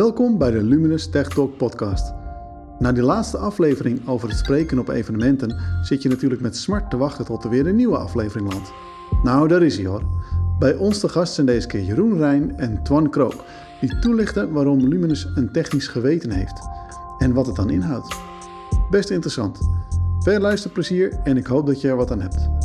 Welkom bij de Luminous Tech Talk podcast. Na die laatste aflevering over het spreken op evenementen zit je natuurlijk met smart te wachten tot er weer een nieuwe aflevering landt. Nou, daar is hij hoor. Bij ons te gast zijn deze keer Jeroen Rijn en Twan Krook, die toelichten waarom Luminous een technisch geweten heeft en wat het dan inhoudt. Best interessant. Veel luisterplezier en ik hoop dat je er wat aan hebt.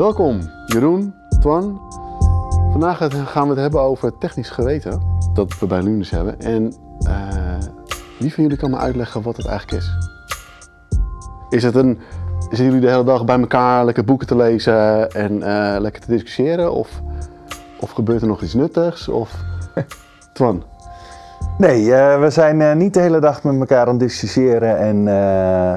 Welkom Jeroen, Twan. Vandaag gaan we het hebben over technisch geweten dat we bij Luminous hebben. En eh, wie van jullie kan me uitleggen wat het eigenlijk is? Is het een zitten jullie de hele dag bij elkaar lekker boeken te lezen en eh, lekker te discussiëren? Of, of gebeurt er nog iets nuttigs? Of Twan? Nee, uh, we zijn uh, niet de hele dag met elkaar aan het discussiëren en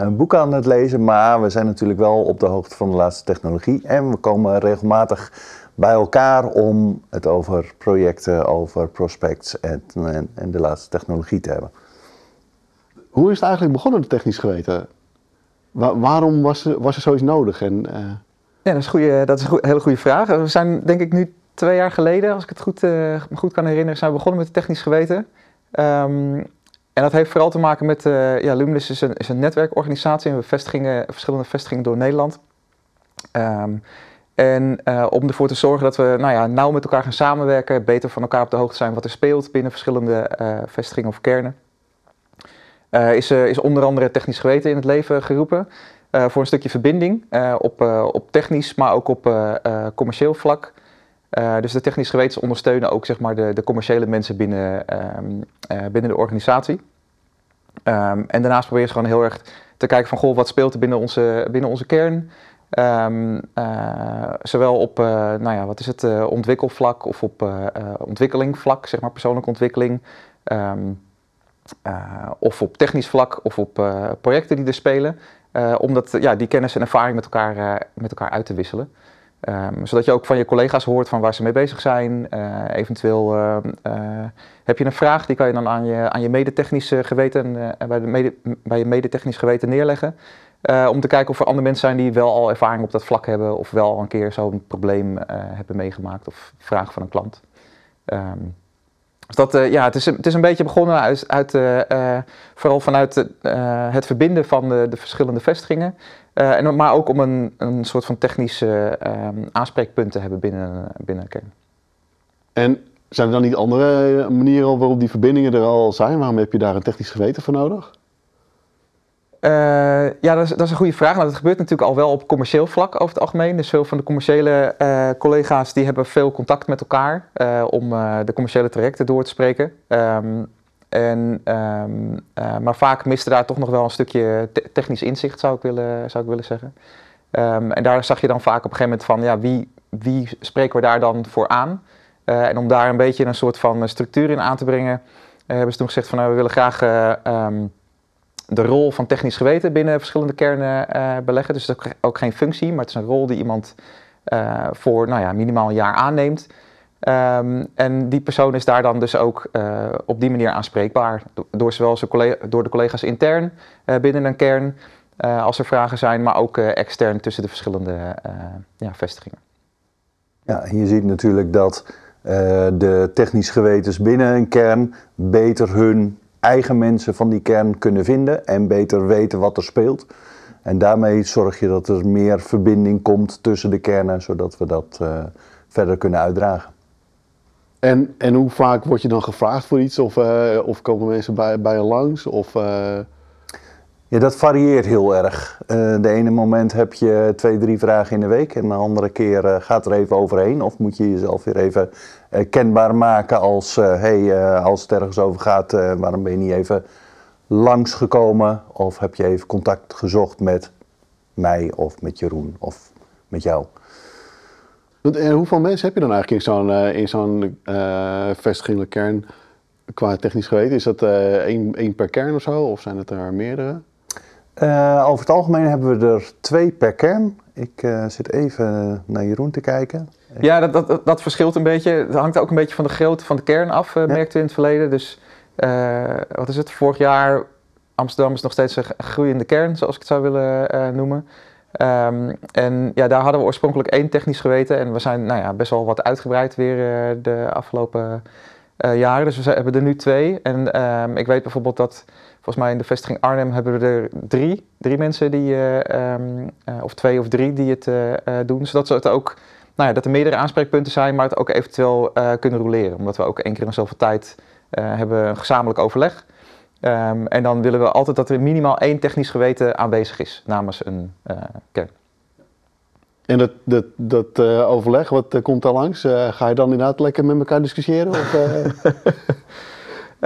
een boek aan het lezen. Maar we zijn natuurlijk wel op de hoogte van de laatste technologie. En we komen regelmatig bij elkaar om het over projecten, over prospects en, en, en de laatste technologie te hebben. Hoe is het eigenlijk begonnen, de technisch geweten? waarom was er, was er zoiets nodig? En, uh... Ja, dat is, goede, dat is een hele goede vraag. We zijn denk ik nu twee jaar geleden, als ik het goed, uh, goed kan herinneren, zijn we begonnen met technisch geweten. Um, en dat heeft vooral te maken met, uh, ja, Luminous is een, is een netwerkorganisatie en we vestigingen, verschillende vestigingen door Nederland. Um, en uh, om ervoor te zorgen dat we nou ja, nauw met elkaar gaan samenwerken, beter van elkaar op de hoogte zijn wat er speelt binnen verschillende uh, vestigingen of kernen. Is, is onder andere technisch geweten in het leven geroepen. Voor een stukje verbinding op, op technisch, maar ook op commercieel vlak. Dus de technisch gewetens ondersteunen ook zeg maar, de, de commerciële mensen binnen, um, binnen de organisatie. Um, en daarnaast proberen ze gewoon heel erg te kijken van goh, wat speelt er binnen onze, binnen onze kern. Um, zowel op nou ja, wat is het, ontwikkelvlak of op ontwikkelingvlak, zeg maar persoonlijke ontwikkeling. Of op technisch vlak of op projecten die er spelen. Om ja, die kennis en ervaring met elkaar, met elkaar uit te wisselen. Um, zodat je ook van je collega's hoort van waar ze mee bezig zijn. eventueel heb je een vraag, die kan je dan aan je, aan je medetechnisch geweten, bij, de mede, bij je medetechnisch geweten neerleggen. om te kijken of er andere mensen zijn die wel al ervaring op dat vlak hebben. Of wel al een keer zo'n probleem hebben meegemaakt of vraag van een klant. Um, dus dat, uh, ja, het, is, het is een beetje begonnen uit, uit uh, vooral vanuit het verbinden van de, de verschillende vestigingen. en, maar ook om een, een soort van technische aanspreekpunt te hebben binnen, binnen kern. En zijn er dan niet andere manieren waarop die verbindingen er al zijn? Waarom heb je daar een technisch geweten voor nodig? Uh, ja, dat is, dat is, een goede vraag. Nou, dat gebeurt natuurlijk al wel op commercieel vlak over het algemeen. Dus veel van de commerciële uh, collega's die hebben veel contact met elkaar uh, om de commerciële trajecten door te spreken. Um, en, um, maar vaak miste daar toch nog wel een stukje te technisch inzicht, zou ik willen, zou ik willen zeggen. Um, en daar zag je dan vaak op een gegeven moment van, ja, wie, wie spreken we daar dan voor aan? en om daar een beetje een soort van structuur in aan te brengen, hebben ze toen gezegd van, nou, we willen graag de rol van technisch geweten binnen verschillende kernen uh, beleggen. Dus het is ook, geen functie, maar het is een rol die iemand uh, voor nou ja, minimaal een jaar aanneemt. Um, en die persoon is daar dan dus ook uh, op die manier aanspreekbaar. Door zowel collega, door de collega's intern binnen een kern, als er vragen zijn, maar ook extern tussen de verschillende ja, vestigingen. Ja, je ziet natuurlijk dat de technisch gewetens binnen een kern beter hun eigen mensen van die kern kunnen vinden en beter weten wat er speelt. En daarmee zorg je dat er meer verbinding komt tussen de kernen, zodat we dat uh, verder kunnen uitdragen. En, en hoe vaak word je dan gevraagd voor iets? Of, uh, of komen mensen bij, bij je langs? Of, uh... Ja, dat varieert heel erg. de ene moment heb je twee, drie vragen in de week en de andere keer gaat er even overheen. Of moet je jezelf weer even kenbaar maken als, uh, hey, uh, als het ergens over gaat, waarom ben je niet even langsgekomen? Of heb je even contact gezocht met mij of met Jeroen of met jou? En hoeveel mensen heb je dan eigenlijk in zo'n in zo'n vestigingelijke kern qua technisch geweten? Is dat één, één per kern of zo? Of zijn het er meerdere? over het algemeen hebben we er twee per kern. Ik zit even naar Jeroen te kijken. Ja, dat, dat, dat verschilt een beetje. Het hangt ook een beetje van de grootte van de kern af, uh, merkten we in het verleden. Dus uh, wat is het? Vorig jaar Amsterdam is nog steeds een groeiende kern, zoals ik het zou willen noemen. Ehm, en ja, daar hadden we oorspronkelijk één technisch geweten en we zijn nou ja, best wel wat uitgebreid weer de afgelopen jaren. Dus we hebben er nu twee. En ehm, ik weet bijvoorbeeld dat volgens mij in de vestiging Arnhem hebben we er drie, drie mensen die, um, of twee of drie die het doen. Zodat ze het ook nou ja, dat er meerdere aanspreekpunten zijn, maar het ook eventueel uh, kunnen roleren. Omdat we ook één keer in zoveel tijd uh, hebben een gezamenlijk overleg. Um, en dan willen we altijd dat er minimaal één technisch geweten aanwezig is namens een uh, kern. En dat, dat, dat overleg, wat komt daar langs? ga je dan inderdaad lekker met elkaar discussiëren? Of,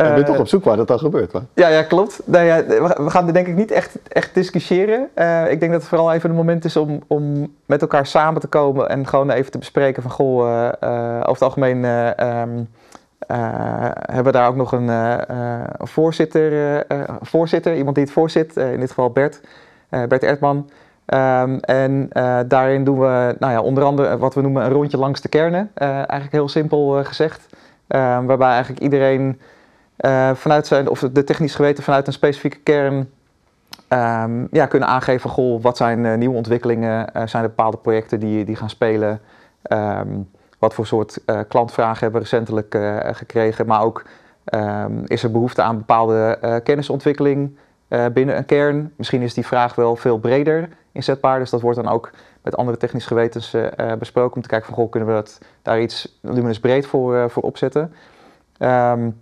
je bent toch eh, op zoek waar dat dan gebeurt. Hoor. Ja, ja, klopt. Nou ja, we gaan denk ik niet echt, echt discussiëren. Uh, ik denk dat het vooral even een moment is om, om met elkaar samen te komen en gewoon even te bespreken van goh, uh, over het algemeen um, hebben we daar ook nog een voorzitter, voorzitter, iemand die het voorzit, in dit geval Bert, Bert Erdman. Um, en daarin doen we nou ja, onder andere wat we noemen een rondje langs de kernen. eigenlijk heel simpel gezegd. Ehm, waarbij eigenlijk iedereen uh, vanuit zijn, of de technisch geweten vanuit een specifieke kern um, ja, kunnen aangeven, goh, wat zijn uh, nieuwe ontwikkelingen, uh, zijn er bepaalde projecten die, die gaan spelen, um, wat voor soort klantvragen hebben we recentelijk gekregen, maar ook um, is er behoefte aan bepaalde kennisontwikkeling binnen een kern. Misschien is die vraag wel veel breder inzetbaar, dus dat wordt dan ook met andere technisch gewetens besproken om te kijken van, goh, kunnen we dat, daar iets luminous breed voor, voor opzetten. Um,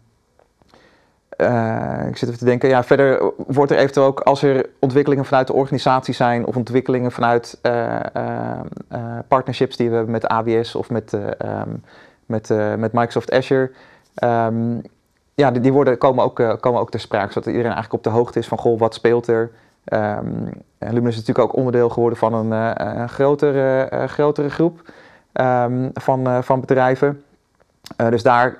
uh, ik zit even te denken, ja, verder wordt er eventueel ook als er ontwikkelingen vanuit de organisatie zijn of ontwikkelingen vanuit uh, uh, partnerships die we hebben met AWS of met, um, met, met Microsoft Azure. Um, ja, die, worden, komen, ook, komen ook ter sprake, zodat iedereen eigenlijk op de hoogte is van, goh, wat speelt er? Um, Lumen is natuurlijk ook onderdeel geworden van een, een grotere, grotere groep van, van bedrijven. dus daar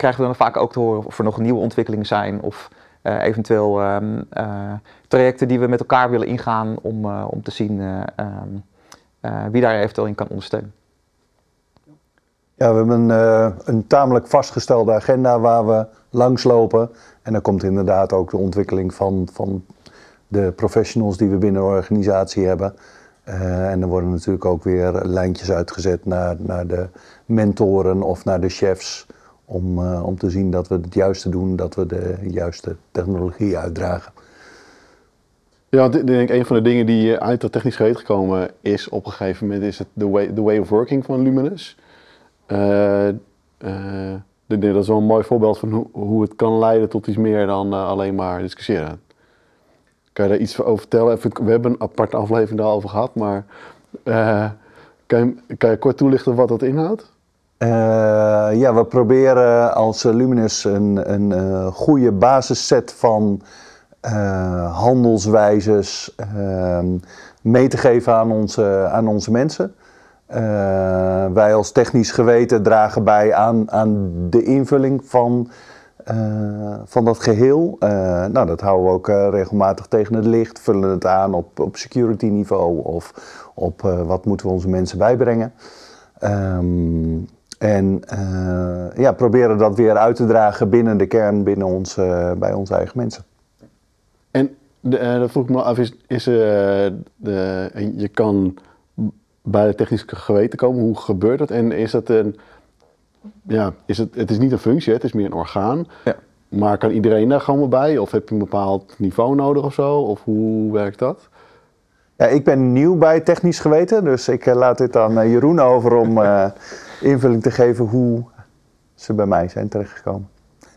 krijgen we dan vaak ook te horen of er nog nieuwe ontwikkelingen zijn of uh, eventueel um, uh, trajecten die we met elkaar willen ingaan om, uh, om te zien um, wie daar eventueel in kan ondersteunen. Ja, we hebben een, een tamelijk vastgestelde agenda waar we langslopen. En dan komt inderdaad ook de ontwikkeling van, van de professionals die we binnen de organisatie hebben. en er worden natuurlijk ook weer lijntjes uitgezet naar, naar de mentoren of naar de chefs om, uh, om te zien dat we het juiste doen, dat we de juiste technologie uitdragen. Ja, ik denk een van de dingen die uit dat technisch geweten gekomen is op een gegeven moment is het de way, the way of working van Luminous. Uh, uh, dat is wel een mooi voorbeeld van hoe, hoe het kan leiden tot iets meer dan alleen maar discussiëren. Kan je daar iets over vertellen? we hebben een aparte aflevering daarover gehad, maar kan je, kan je kort toelichten wat dat inhoudt? Uh, ja, we proberen als Luminus een, een uh, goede basisset van uh, handelswijzes ehm, mee te geven aan onze, aan onze mensen. wij als technisch geweten dragen bij aan, aan de invulling van, van dat geheel. nou, dat houden we ook regelmatig tegen het licht, vullen het aan op, op security niveau of op wat moeten we onze mensen bijbrengen. Um, en uh, ja, proberen dat weer uit te dragen binnen de kern, binnen ons, uh, bij onze eigen mensen. En de, uh, dat vroeg ik me af, is, is de, je kan bij de technische geweten komen, hoe gebeurt dat? En is dat een, ja, is het, het is niet een functie, het is meer een orgaan. Ja. Maar kan iedereen daar gewoon bij? Of heb je een bepaald niveau nodig of zo? Of hoe werkt dat? Ja, ik ben nieuw bij technisch geweten, dus ik laat dit aan Jeroen over om invulling te geven hoe ze bij mij zijn terechtgekomen.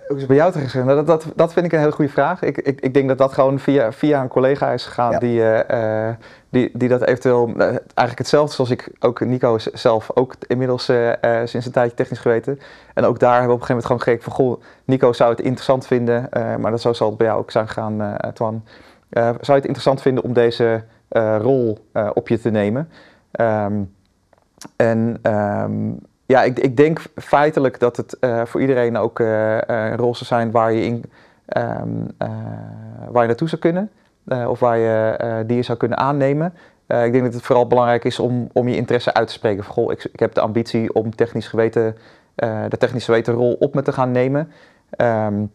Hoe ze bij jou terechtgekomen? Dat, dat, dat vind ik een hele goede vraag. Ik, ik, ik denk dat dat gewoon via, via een collega is gegaan die, uh, die, die dat eventueel, uh, eigenlijk hetzelfde zoals ik ook Nico zelf ook inmiddels uh, sinds een tijdje technisch geweten. En ook daar hebben we op een gegeven moment gewoon gekeken van, goh, Nico zou het interessant vinden, maar dat zo zal het bij jou ook zijn gegaan, Twan. zou je het interessant vinden om deze rol op je te nemen? Um, en um, ja, ik, ik, denk feitelijk dat het uh, voor iedereen ook een rol zou zijn waar je, in, um, uh, waar je naartoe zou kunnen. of waar je die je zou kunnen aannemen. ik denk dat het vooral belangrijk is om, om je interesse uit te spreken. Goh, ik, ik heb de ambitie om technisch geweten, de technisch geweten rol op me te gaan nemen. Um,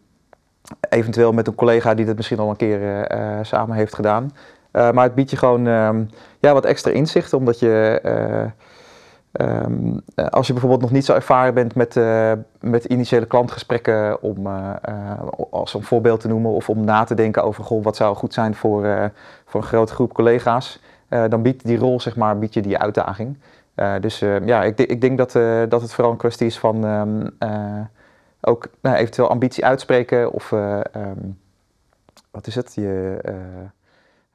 eventueel met een collega die dat misschien al een keer eh, samen heeft gedaan. maar het biedt je gewoon ehm, ja, wat extra inzicht, omdat je Ehm, eh, als je bijvoorbeeld nog niet zo ervaren bent met, uh, met initiële klantgesprekken, om uh, als een voorbeeld te noemen, of om na te denken over goh, wat zou goed zijn voor, voor een grote groep collega's, dan biedt die rol, zeg maar, biedt je die uitdaging. dus ja, ik, ik, denk dat, dat het vooral een kwestie is van um, ook nou, eventueel ambitie uitspreken of um, wat is het? Je,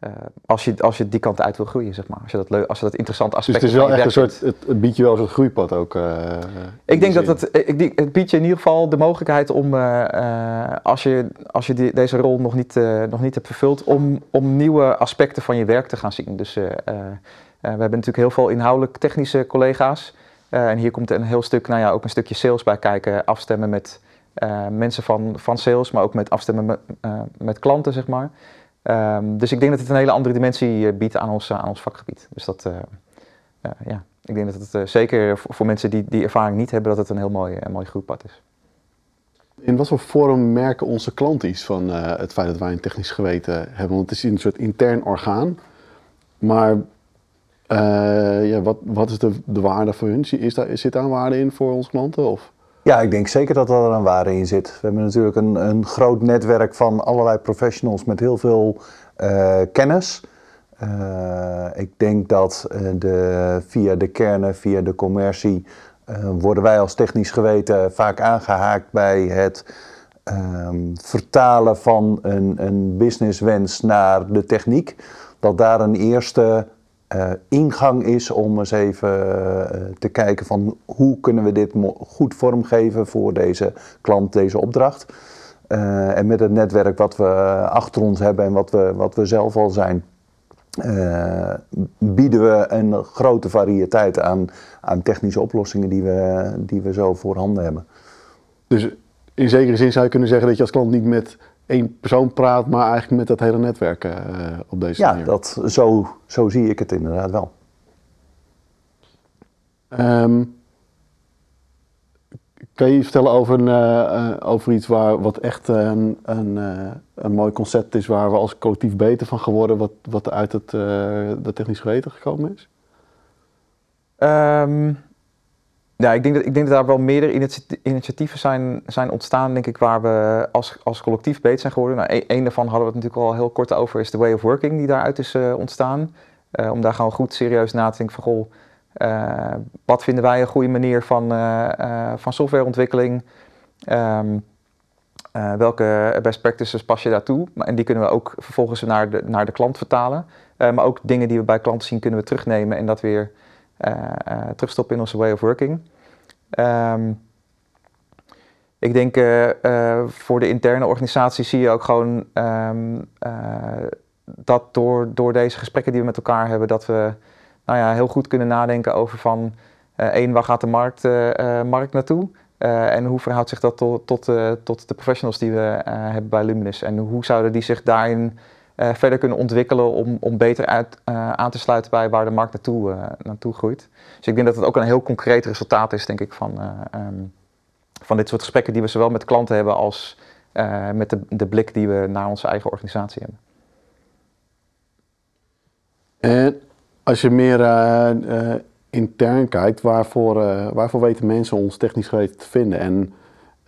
uh, als, je, als je die kant uit wil groeien, zeg maar. Als je dat, leuk, als je dat interessant aspect Dus het is wel echt een soort, het, het, biedt je wel een soort groeipad ook. Uh, ik denk dat het, ik, het biedt je in ieder geval de mogelijkheid om, uh, als je, als je die, deze rol nog niet, nog niet hebt vervuld, om, om nieuwe aspecten van je werk te gaan zien. Dus we hebben natuurlijk heel veel inhoudelijk technische collega's. en hier komt een heel stuk, nou ja, ook een stukje sales bij kijken, afstemmen met mensen van, van sales, maar ook met afstemmen met, met klanten, zeg maar. Um, dus ik denk dat het een hele andere dimensie uh, biedt aan ons, uh, aan ons vakgebied. Dus dat, uh, ja, ik denk dat het zeker voor, voor, mensen die die ervaring niet hebben, dat het een heel mooi, een mooi groeipad is. In wat voor vorm merken onze klanten iets van het feit dat wij een technisch geweten hebben? Want het is een soort intern orgaan. Maar ja, wat, wat is de, de waarde voor hun? Is daar, zit daar een waarde in voor onze klanten? Of? Ja, ik denk zeker dat er een waarde in zit. We hebben natuurlijk een, een groot netwerk van allerlei professionals met heel veel uh, kennis. Uh, ik denk dat uh, de, via de kernen, via de commercie, worden wij als technisch geweten vaak aangehaakt bij het um, vertalen van een, een businesswens naar de techniek. Dat daar een eerste uh, ingang is om eens even uh, te kijken van hoe kunnen we dit goed vormgeven voor deze klant, deze opdracht. Uh, en met het netwerk wat we achter ons hebben en wat we, wat we zelf al zijn, bieden we een grote variëteit aan, aan technische oplossingen die we, die we zo voorhanden hebben. Dus in zekere zin zou je kunnen zeggen dat je als klant niet met één persoon praat, maar eigenlijk met dat hele netwerk uh, op deze ja, manier. Ja, zo, zo zie ik het inderdaad wel. Um, kan je vertellen over, een, uh, over iets waar, wat echt een, een, een mooi concept is, waar we als collectief beter van geworden, wat, wat uit het dat technisch geweten gekomen is? Um, ja, ik denk, dat, ik denk dat daar wel meerdere initiatieven zijn, zijn ontstaan, denk ik, waar we als, als collectief beter zijn geworden. Nou, een, een daarvan hadden we het natuurlijk al heel kort over, is de way of working die daaruit is uh, ontstaan. Uh, om daar gewoon goed serieus na te denken van, goh, uh, wat vinden wij een goede manier van, van softwareontwikkeling? Um, welke best practices pas je daartoe? En die kunnen we ook vervolgens naar de, naar de klant vertalen. maar ook dingen die we bij klanten zien kunnen we terugnemen en dat weer terugstoppen in onze way of working. Um, ik denk uh, voor de interne organisatie zie je ook gewoon uh, dat door, door deze gesprekken die we met elkaar hebben, dat we nou ja, heel goed kunnen nadenken over van één, waar gaat de markt, markt naartoe? en hoe verhoudt zich dat tot, tot, tot de professionals die we hebben bij Luminous? En hoe zouden die zich daarin verder kunnen ontwikkelen om, om beter uit, aan te sluiten bij waar de markt naartoe, naartoe groeit? Dus ik denk dat het ook een heel concreet resultaat is, denk ik, van, um, van dit soort gesprekken die we zowel met klanten hebben als met de, de blik die we naar onze eigen organisatie hebben. En als je meer intern kijkt, waarvoor, waarvoor weten mensen ons technisch te vinden? En,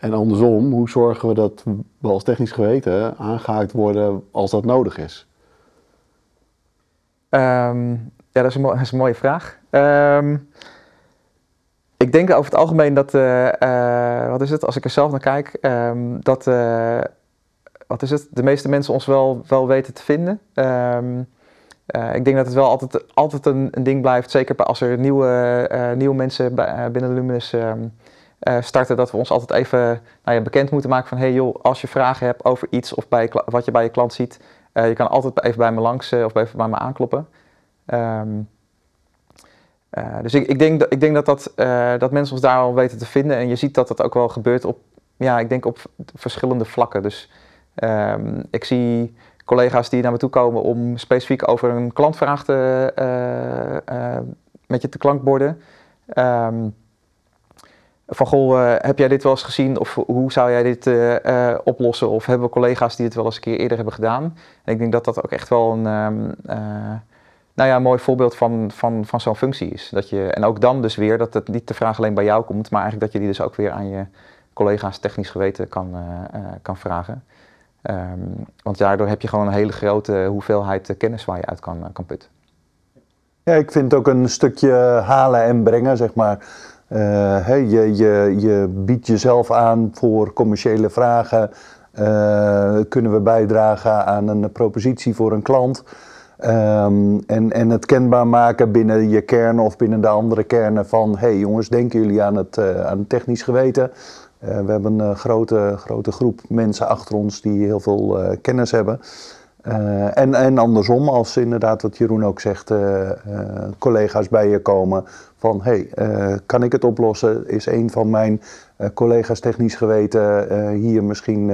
en andersom, hoe zorgen we dat we als technisch geweten aangehaakt worden als dat nodig is? Um, ja, dat is, een, mooie vraag. Um, ik denk over het algemeen dat, uh, uh, wat is het, als ik er zelf naar kijk, um, dat, uh, wat is het, de meeste mensen ons wel, wel weten te vinden. Ik denk dat het wel altijd, altijd een, een ding blijft, zeker als er nieuwe, nieuwe mensen binnen Luminous um, starten, dat we ons altijd even nou ja, bekend moeten maken van, hey joh, als je vragen hebt over iets of bij, wat je bij je klant ziet, je kan altijd even bij me langs of even bij me aankloppen. Uh, dus ik, ik, denk, ik denk dat, dat, dat mensen ons daar al weten te vinden. En je ziet dat dat ook wel gebeurt op, ja, ik denk op verschillende vlakken. Dus um, ik zie collega's die naar me toe komen om specifiek over een klantvraag te, met je te klankborden. Um, van goh, eh, heb jij dit wel eens gezien of hoe zou jij dit eh, eh, oplossen? Of hebben we collega's die het wel eens een keer eerder hebben gedaan? En ik denk dat dat ook echt wel een, ehm, nou ja, mooi voorbeeld van, van, van zo'n functie is. Dat je, en ook dan dus weer dat het niet de vraag alleen bij jou komt, maar eigenlijk dat je die dus ook weer aan je collega's technisch geweten kan, kan vragen. Ehm, want daardoor heb je gewoon een hele grote hoeveelheid kennis waar je uit kan, kan putten. Ja, ik vind ook een stukje halen en brengen, zeg maar. Uh, je, je, je biedt jezelf aan voor commerciële vragen. Uh, kunnen we bijdragen aan een propositie voor een klant? Um, en, en het kenbaar maken binnen je kern of binnen de andere kernen van... hey jongens, denken jullie aan het, uh, aan technisch geweten? we hebben een grote, grote groep mensen achter ons die heel veel kennis hebben. Uh, en, en andersom, als inderdaad wat Jeroen ook zegt, uh, uh, collega's bij je komen van hey, kan ik het oplossen? Is een van mijn collega's technisch geweten hier misschien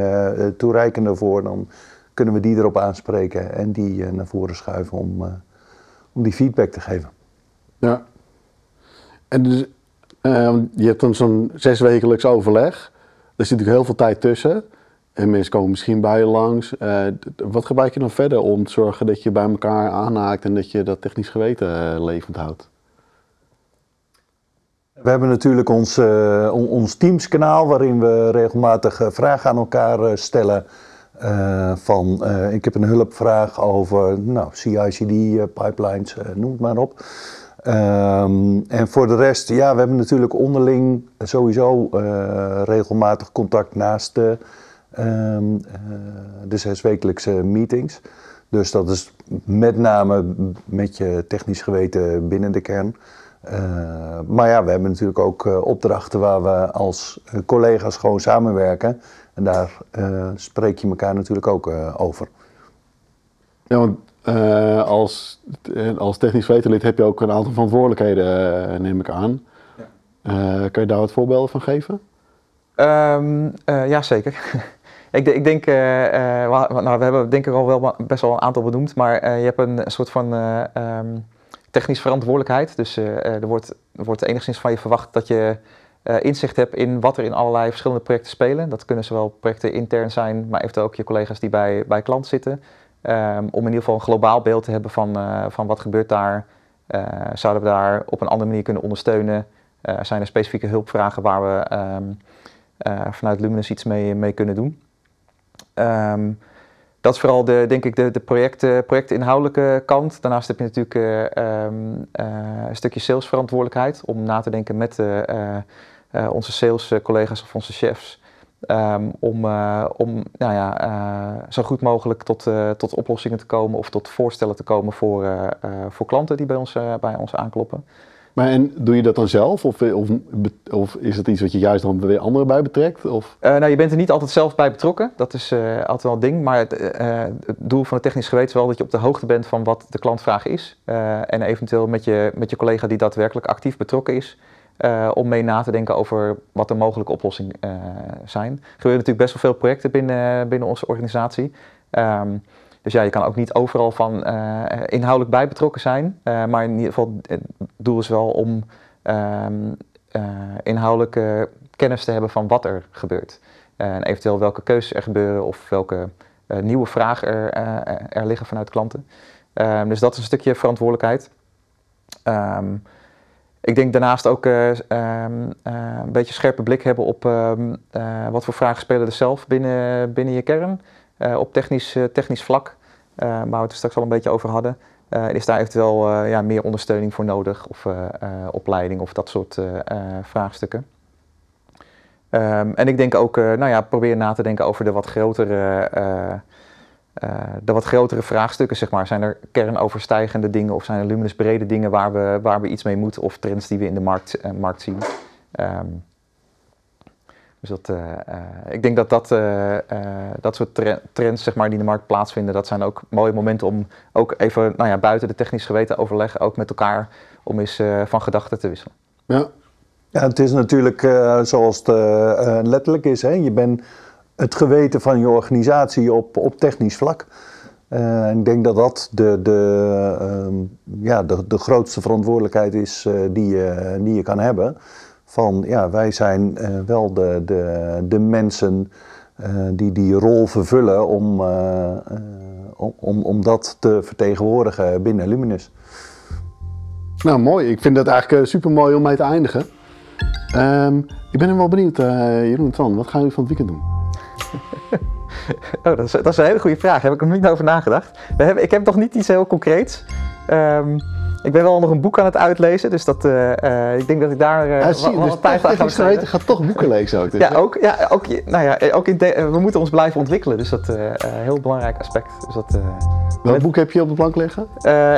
toereikender voor? Dan kunnen we die erop aanspreken en die naar voren schuiven om, om die feedback te geven. Ja, en dus, je hebt dan zo'n zeswekelijks overleg. Er zit natuurlijk heel veel tijd tussen. En mensen komen misschien bij je langs. Uh, wat gebruik je dan verder om te zorgen dat je bij elkaar aanhaakt en dat je dat technisch geweten uh, levend houdt? We hebben natuurlijk ons, uh, ons Teams-kanaal waarin we regelmatig vragen aan elkaar stellen. van, ik heb een hulpvraag over nou, CI/CD, pipelines, noem het maar op. Um, en voor de rest, ja, we hebben natuurlijk onderling sowieso regelmatig contact naast de um, de zeswekelijkse meetings. Dus dat is met name met je technisch geweten binnen de kern. Uh, maar ja, we hebben natuurlijk ook uh, opdrachten waar we als collega's gewoon samenwerken. En daar uh, spreek je elkaar natuurlijk ook over. Ja, want als, als technisch wetenlid heb je ook een aantal verantwoordelijkheden, neem ik aan. Ja. kan je daar wat voorbeelden van geven? Um, ja, zeker. Ik, ik denk, uh, uh, nou, we hebben denk ik al wel best wel een aantal benoemd, maar uh, je hebt een, soort van um, technische verantwoordelijkheid. Dus er, wordt, wordt enigszins van je verwacht dat je inzicht hebt in wat er in allerlei verschillende projecten spelen. Dat kunnen zowel projecten intern zijn, maar eventueel ook je collega's die bij, bij klant zitten. Um, om in ieder geval een globaal beeld te hebben van, van wat gebeurt daar. zouden we daar op een andere manier kunnen ondersteunen? zijn er specifieke hulpvragen waar we um, vanuit Luminous iets mee, mee kunnen doen? Um, dat is vooral de, denk ik de, de project, projectinhoudelijke kant. Daarnaast heb je natuurlijk uh, um, uh, een stukje salesverantwoordelijkheid om na te denken met uh, onze salescollega's of onze chefs. Um, om om nou ja, zo goed mogelijk tot, tot oplossingen te komen of tot voorstellen te komen voor, voor klanten die bij ons, bij ons aankloppen. Maar en doe je dat dan zelf? Of, of, of is het iets wat je juist dan weer anderen bij betrekt? Of? Uh, nou, je bent er niet altijd zelf bij betrokken. Dat is uh, altijd wel een ding. Maar het, het, doel van het technisch geweten is wel dat je op de hoogte bent van wat de klantvraag is. en eventueel met je, met je collega die daadwerkelijk actief betrokken is. om mee na te denken over wat de mogelijke oplossingen zijn. Er gebeuren natuurlijk best wel veel projecten binnen, binnen onze organisatie. Um, dus ja, je kan ook niet overal van uh, inhoudelijk bij betrokken zijn. Uh, maar in ieder geval, het doel is wel om um, uh, inhoudelijke kennis te hebben van wat er gebeurt. en eventueel welke keuzes er gebeuren of welke nieuwe vragen er, er liggen vanuit klanten. Um, dus dat is een stukje verantwoordelijkheid. Um, ik denk daarnaast ook een beetje scherpe blik hebben op wat voor vragen spelen er zelf binnen, binnen je kern. Eh, op technisch, eh, technisch vlak, eh, waar we het straks al een beetje over hadden, is daar eventueel ja, meer ondersteuning voor nodig of opleiding of dat soort vraagstukken. Um, en ik denk ook, nou ja, probeer na te denken over de wat grotere, de wat grotere vraagstukken, zeg maar. Zijn er kernoverstijgende dingen of zijn er luminous brede dingen waar we, waar we iets mee moeten of trends die we in de markt, markt zien? Um, dus dat, uh, uh, ik denk dat dat, uh, dat soort trends zeg maar, die in de markt plaatsvinden, dat zijn ook mooie momenten om ook even nou ja, buiten de technisch geweten overleggen, ook met elkaar, om eens van gedachten te wisselen. Ja. ja, het is natuurlijk zoals het letterlijk is, hè? je bent het geweten van je organisatie op, op technisch vlak. en ik denk dat dat de, de, ehm, ja, de, de grootste verantwoordelijkheid is die, je, die je kan hebben van ja, wij zijn eh, wel de, de, de mensen eh, die die rol vervullen om, eh, om, om, om dat te vertegenwoordigen binnen Luminus. Nou, mooi. Ik vind dat eigenlijk super mooi om mee te eindigen. Ehm, ik ben wel benieuwd, eh, Jeroen en Twan, wat gaan jullie van het weekend doen? Oh, dat, is, dat is een hele goede vraag. Daar heb ik nog niet over nagedacht. We hebben, ik heb nog niet iets heel concreets. Ehm, ik ben wel nog een boek aan het uitlezen, dus dat, eh, eh, ik denk dat ik daar uh, zie wat, dus tijd aan ga besteden. gaat toch boeken lezen ook. Dus, Ja, hè? ook, ja, ook, nou ja, ook in de- we moeten ons blijven ontwikkelen, dus dat is een heel belangrijk aspect. Dus dat, Welk boek heb je op de plank liggen?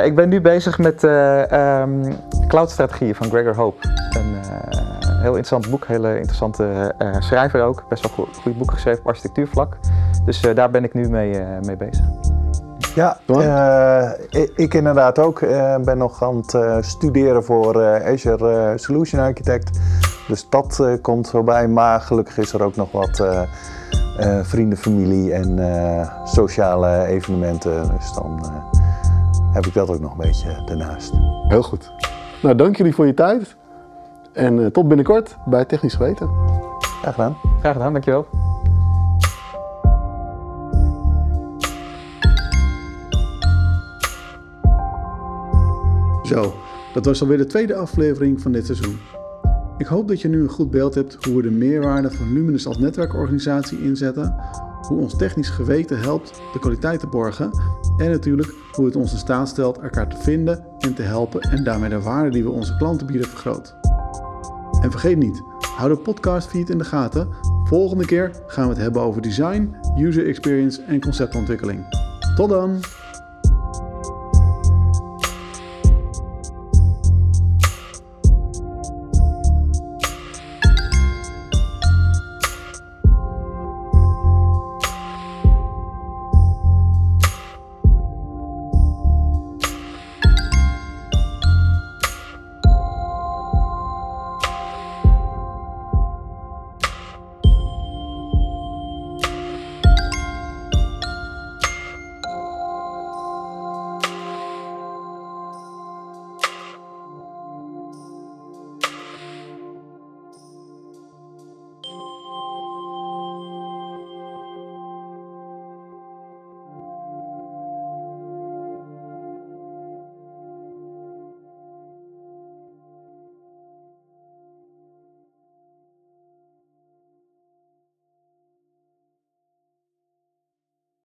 ik ben nu bezig met ehm, cloud-strategieën van Gregor Hope. Een heel interessant boek, hele interessante schrijver ook. Best wel goed, goed boek geschreven op architectuurvlak. Dus daar ben ik nu mee, mee bezig. Ja, eh, ik, ik inderdaad ook. eh, ben nog aan het eh, studeren voor eh, Azure Solution Architect. Dus dat eh, komt voorbij. Maar gelukkig is er ook nog wat eh, eh, vrienden, familie en eh, sociale evenementen. Dus dan eh, heb ik dat ook nog een beetje daarnaast. Heel goed. Nou, dank jullie voor je tijd. En eh, tot binnenkort bij Technisch Geweten. Graag gedaan. Graag gedaan, dankjewel. Zo, dat was alweer de tweede aflevering van dit seizoen. Ik hoop dat je nu een goed beeld hebt hoe we de meerwaarde van Luminous als netwerkorganisatie inzetten, hoe ons technisch geweten helpt de kwaliteit te borgen en natuurlijk hoe het ons in staat stelt elkaar te vinden en te helpen en daarmee de waarde die we onze klanten bieden vergroot. En vergeet niet, hou de podcast feed in de gaten. Volgende keer gaan we het hebben over design, user experience en conceptontwikkeling. Tot dan!